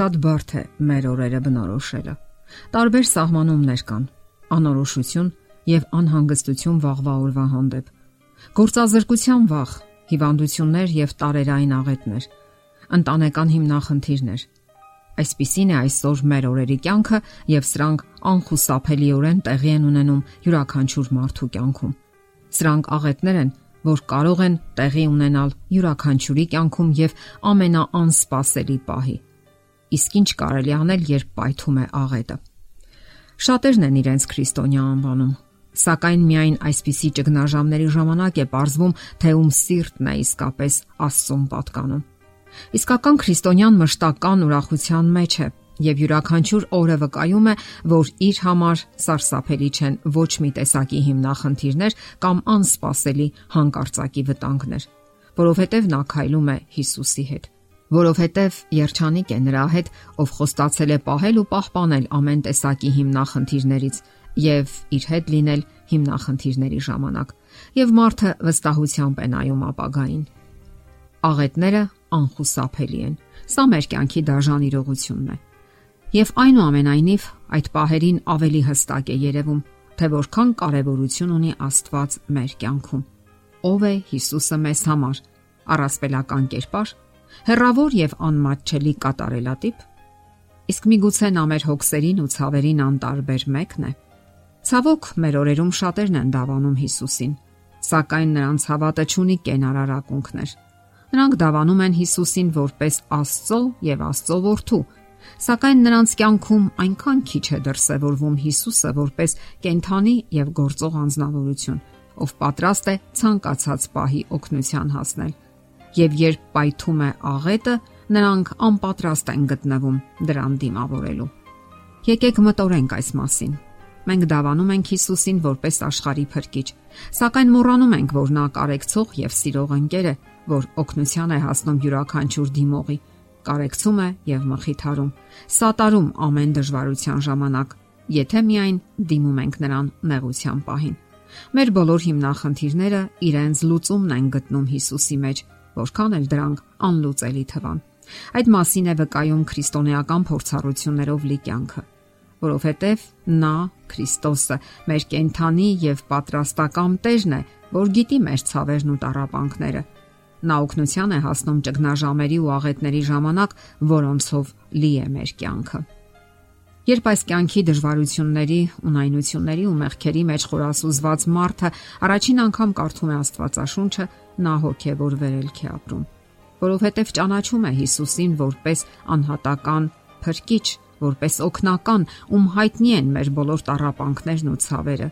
Շատ բարդ է մեր օրերը բնորոշելը։ Տարբեր սահմանումներ կան՝ անորոշություն եւ անհանգստություն վաղվա օրվա հանդեպ։ Գործազրկության վախ, հիվանդություններ եւ տարերային աղետներ, ընտանեկան հիմնախնդիրներ։ Այսպիսին է այսօր մեր օրերի կյանքը եւ սրանք անխուսափելիորեն տեղի են ունենում յուրաքանչյուր մարդու կյանքում։ Սրանք աղետներ են, որ կարող են տեղի ունենալ յուրաքանչյուրի կյանքում եւ ամենաանսպասելի պահի։ Իսկ ինչ կարելի անել, երբ պայթում է աղետը։ Շատերն են իրենց քրիստոնյա անվանում, սակայն միայն այսպիսի ճգնաժամերի ժամանակ է ողրվում, թե ում սիրտն է իսկապես Աստծուն պատկանում։ Իսկական քրիստոնյան մշտական ուրախության մեջ է, եւ յուրաքանչյուր օրը վկայում է, որ իր համար սարսափելի չեն ոչ մի տեսակի հիմնախնդիրներ կամ անսպասելի հանկարծակի վտանգներ, որովհետեւ նա քայլում է Հիսուսի հետ որովհետև երջանիկ է նրա հետ, ով խոստացել է պահել ու պահպանել ամեն տեսակի հիմնախնդիրներից եւ իր հետ լինել հիմնախնդիրների ժամանակ։ Եվ մարդը վստահությամբ է նայում ապագային։ Աղետները անխուսափելի են։ Սա մեր կյանքի դաժան իրողությունն է։ Եվ այնուամենայնիվ այդ պահերին ավելի հստակ է երևում, թե որքան կարևորություն ունի Աստված մեր կյանքում։ Ով է Հիսուսը մեզ համար։ Առասպելական կերպար, հերրավոր եւ անմատչելի կատարելատիպ։ Իսկ միգուցե նա մեր հոգսերին ու ցավերին անտարբեր մեկն է։ Ցավոք մեր օրերում շատերն են դավանում Հիսուսին, սակայն նրանց հավատը չունի կենարարակունքներ։ Նրանք դավանում են Հիսուսին որպես Աստծո եւ Աստծո որդու, Սակայն նրանց կյանքում այնքան քիչ է դրսևորվում Հիսուսը որպես կենթանի եւ գործող անznավորություն, ով պատրաստ է ցանկացած պահի օգնության հասնել։ Եվ երբ պայթում է աղետը, նրանք անպատրաստ են գտնվում դրան դիմավորելու։ Եկեք մտորենք այս մասին։ Մենք դավանում ենք Հիսուսին որպես աշխարհի փրկիչ, սակայն մոռանում ենք, որ նա կարեկցող եւ սիրող ընկեր է, որ օգնության է հասնում յուրաքանչյուր դիմողի կարեկցում է եւ մխիթարում, սատարում ամեն դժվարության ժամանակ, եթե միայն դիմում ենք նրան նեղության պահին։ Մեր բոլոր հիմնախնդիրները իրենց լուծումն են գտնում Հիսուսի մեջ, որքան էլ դրանք անլուծելի թվան։ Այդ մասին է վկայում քրիստոնեական փորձառություններով լի կյանքը, որովհետև նա Քրիստոսը մեր կենթանի եւ պատրաստական տերն է, որ գիտի մեր ցավերն ու տարապանքները Նա օգնության է հասնում ճգնաժամերի ու աղետների ժամանակ, որոնցով լի է մեր կյանքը։ Երբ այս կյանքի դժվարությունների, ունայնությունների ու մեղքերի մեջ խորասուզված մարդը առաջին անգամ կարդում է Աստվածաշունչը, նա հոգևոր վերելք է ապրում, որովհետև ճանաչում է Հիսուսին որպես անհատական փրկիչ, որպես օգնական, ում հայտնի են մեր բոլոր տարապանքներն ու ցավերը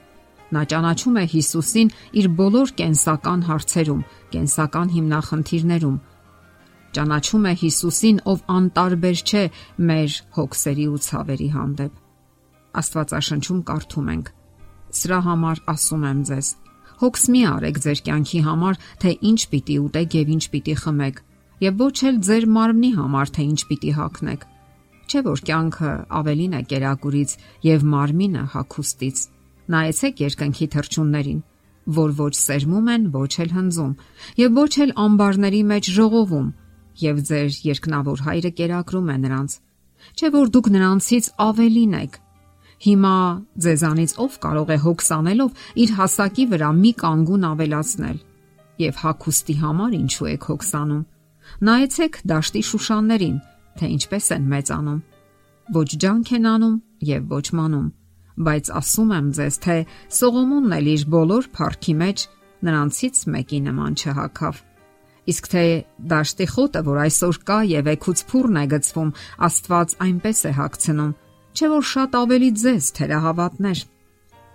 Նա ճանաչում է Հիսուսին իր բոլոր կենսական հարցերում, կենսական հիմնախնդիրներում։ Ճանաչում է Հիսուսին, ով անտարբեր չէ մեր հոգսերի ու ցավերի հանդեպ։ Աստվածաշնչում կարդում ենք. Սրա համար ասում եմ ձեզ. հոգս մի արեք ձեր կյանքի համար, թե ինչ պիտի ուտեք եւ ինչ պիտի խմեք, եւ ոչ էլ ձեր մարմնի համար, թե ինչ պիտի հագնեք։ Չէ որ կյանքը ավելին է կերակուրից եւ մարմինը հակոստից Նայեցեք երկնքի թրջուններին, որ ոչ սերմում են, ոչ էլ հնձում, եւ ոչ էլ ամբարների մեջ ժողովում, եւ ձեր երկնավոր հայրը կերակրում է նրանց։ Չէ որ դուք նրանցից ավելին եք։ Հիմա ձեզանից ով կարող է հոգս անելով իր հասակի վրա մի կանգուն ավելացնել։ Եվ հակոստի համար ինչու եք հոգսանում։ Նայեցեք դաշտի շուշաններին, թե ինչպես են մեծանում։ Ոչ ջանք են անում եւ ոչ մանում բայց ասում եմ ձեզ, թե Սողոմոնն էլ իր բոլոր փառքի մեջ նրանցից մեկի նման չհակավ։ Իսկ թե դաշտի խոտը, որ այսօր կա եւ եկուց փուրն է գծվում, Աստված այնպես է հագցնում, չէ որ շատ ավելի ձեզ թերահավատներ։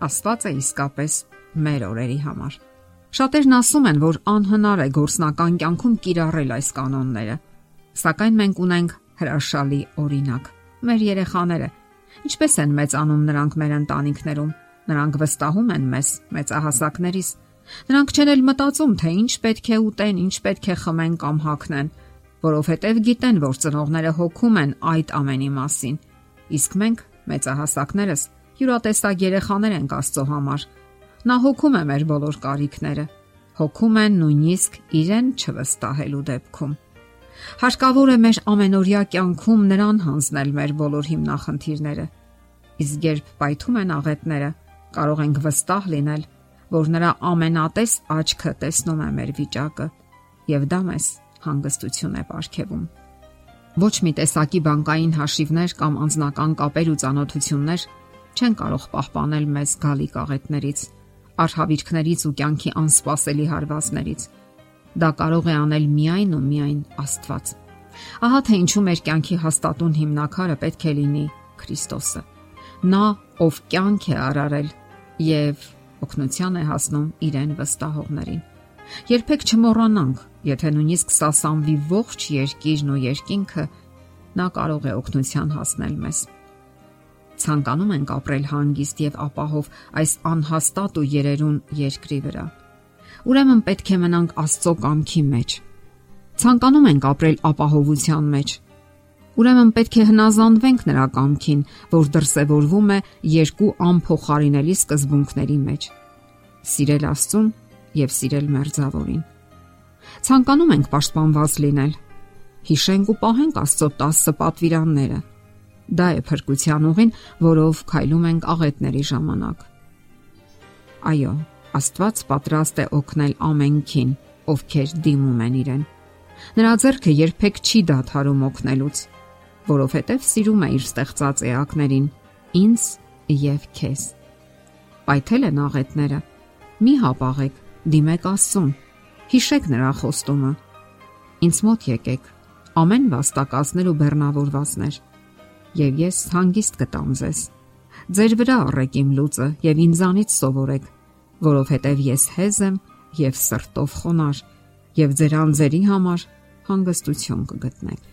Աստված է իսկապես մեր օրերի համար։ Շատերն ասում են, որ անհնար է գործնական կյանքում կիրառել այս կանոնները։ Սակայն մենք ունենք հրաշալի օրինակ։ Մեր երեխաները Ինչպես են մեծանում նրանք մեր ընտանիքներում։ Նրանք վստահում են մեզ, մեծահասակներիս։ Նրանք չեն էլ մտածում, թե ինչ պետք է ուտեն, ինչ պետք է խմեն կամ հագնեն, որովհետև գիտեն, որ ծնողները հոգում են այդ ամենի մասին։ Իսկ մենք, մեծահասակներս, յուրատեսակ երեխաներ ենք Աստծո համար։ Նա հոգում է մեր բոլոր կարիքները։ Հոգում են նույնիսկ իրեն չվստահելու դեպքում։ Հարկավոր է մեր ամենօրյա կյանքում նրան հանձնել մեր բոլոր հիմնախնդիրները։ Իսկ երբ պայթում են աղետները, կարող ենք վստահ լինել, որ նրա ամենատես աչքը տեսնում է մեր վիճակը եւ դա մեզ հանգստություն է ապարգևում։ Ոչ մի տեսակի բանկային հաշիվներ կամ անձնական կապեր ու ծանոթություններ չեն կարող պահպանել մեզ գալի կաղետներից, արհավիրքներից ու կյանքի անսպասելի հարվածներից։ Դա կարող է անել միայն ու միայն Աստված։ Ահա թե ինչու մեր կյանքի հաստատուն հիմնակարը պետք է լինի Քրիստոսը։ Նա, ով կյանք է արարել եւ օգնության է հասնում իրեն վստահողներին։ Երբեք չմոռանանք, եթե նույնիսկ սասանվի ողջ երկիրն ու երկինքը, նա կարող է օգնության հասնել մեզ։ Ցանկանում ենք ապրել հանգիստ եւ ապահով այս անհաստատ ու երերուն երկրի վրա։ Ուրեմն պետք է մնանք Աստծո կամքի մեջ։ Ցանկանում ենք ապրել ապահովության մեջ, Ուրեմն պետք է հնազանդվենք նրա կամքին, որ դրսևորվում է երկու անփոխարինելի սկզբունքների մեջ. սիրել Աստծուն եւ սիրել մերձավորին։ Ցանկանում ենք պաշտպանված լինել։ Հիշենք ու պահենք Աստծո 10 պատվիրանները։ Դա է փրկության ուղին, որով քայլում ենք աղետների ժամանակ։ Այո, Աստված պատրաստ է օգնել ամենքին, ովքեր դիմում են իրեն։ Նրա ձեռքը երբեք չի դադարում օգնելուց որովհետև սիրում է իր ստեղծած էակներին՝ ինձ եւ քեզ։ Պայթել են աղետները։ Մի հապաղեք, դիմեք Աստծուն։ Հիշեք նրա խոստումը։ Ինձ մոտ եկեք, ամեն վաստակածներ ու բեռնավորվածներ, եւ ես հանգիստ կտամ ձեզ։ Ձեր վրա առեք իմ լուծը եւ ինձանից սովորեք, որովհետեւ ես հեզ եմ եւ սրտով խոնար, եւ ձեր անձերի համար հանգստություն կգտնեք։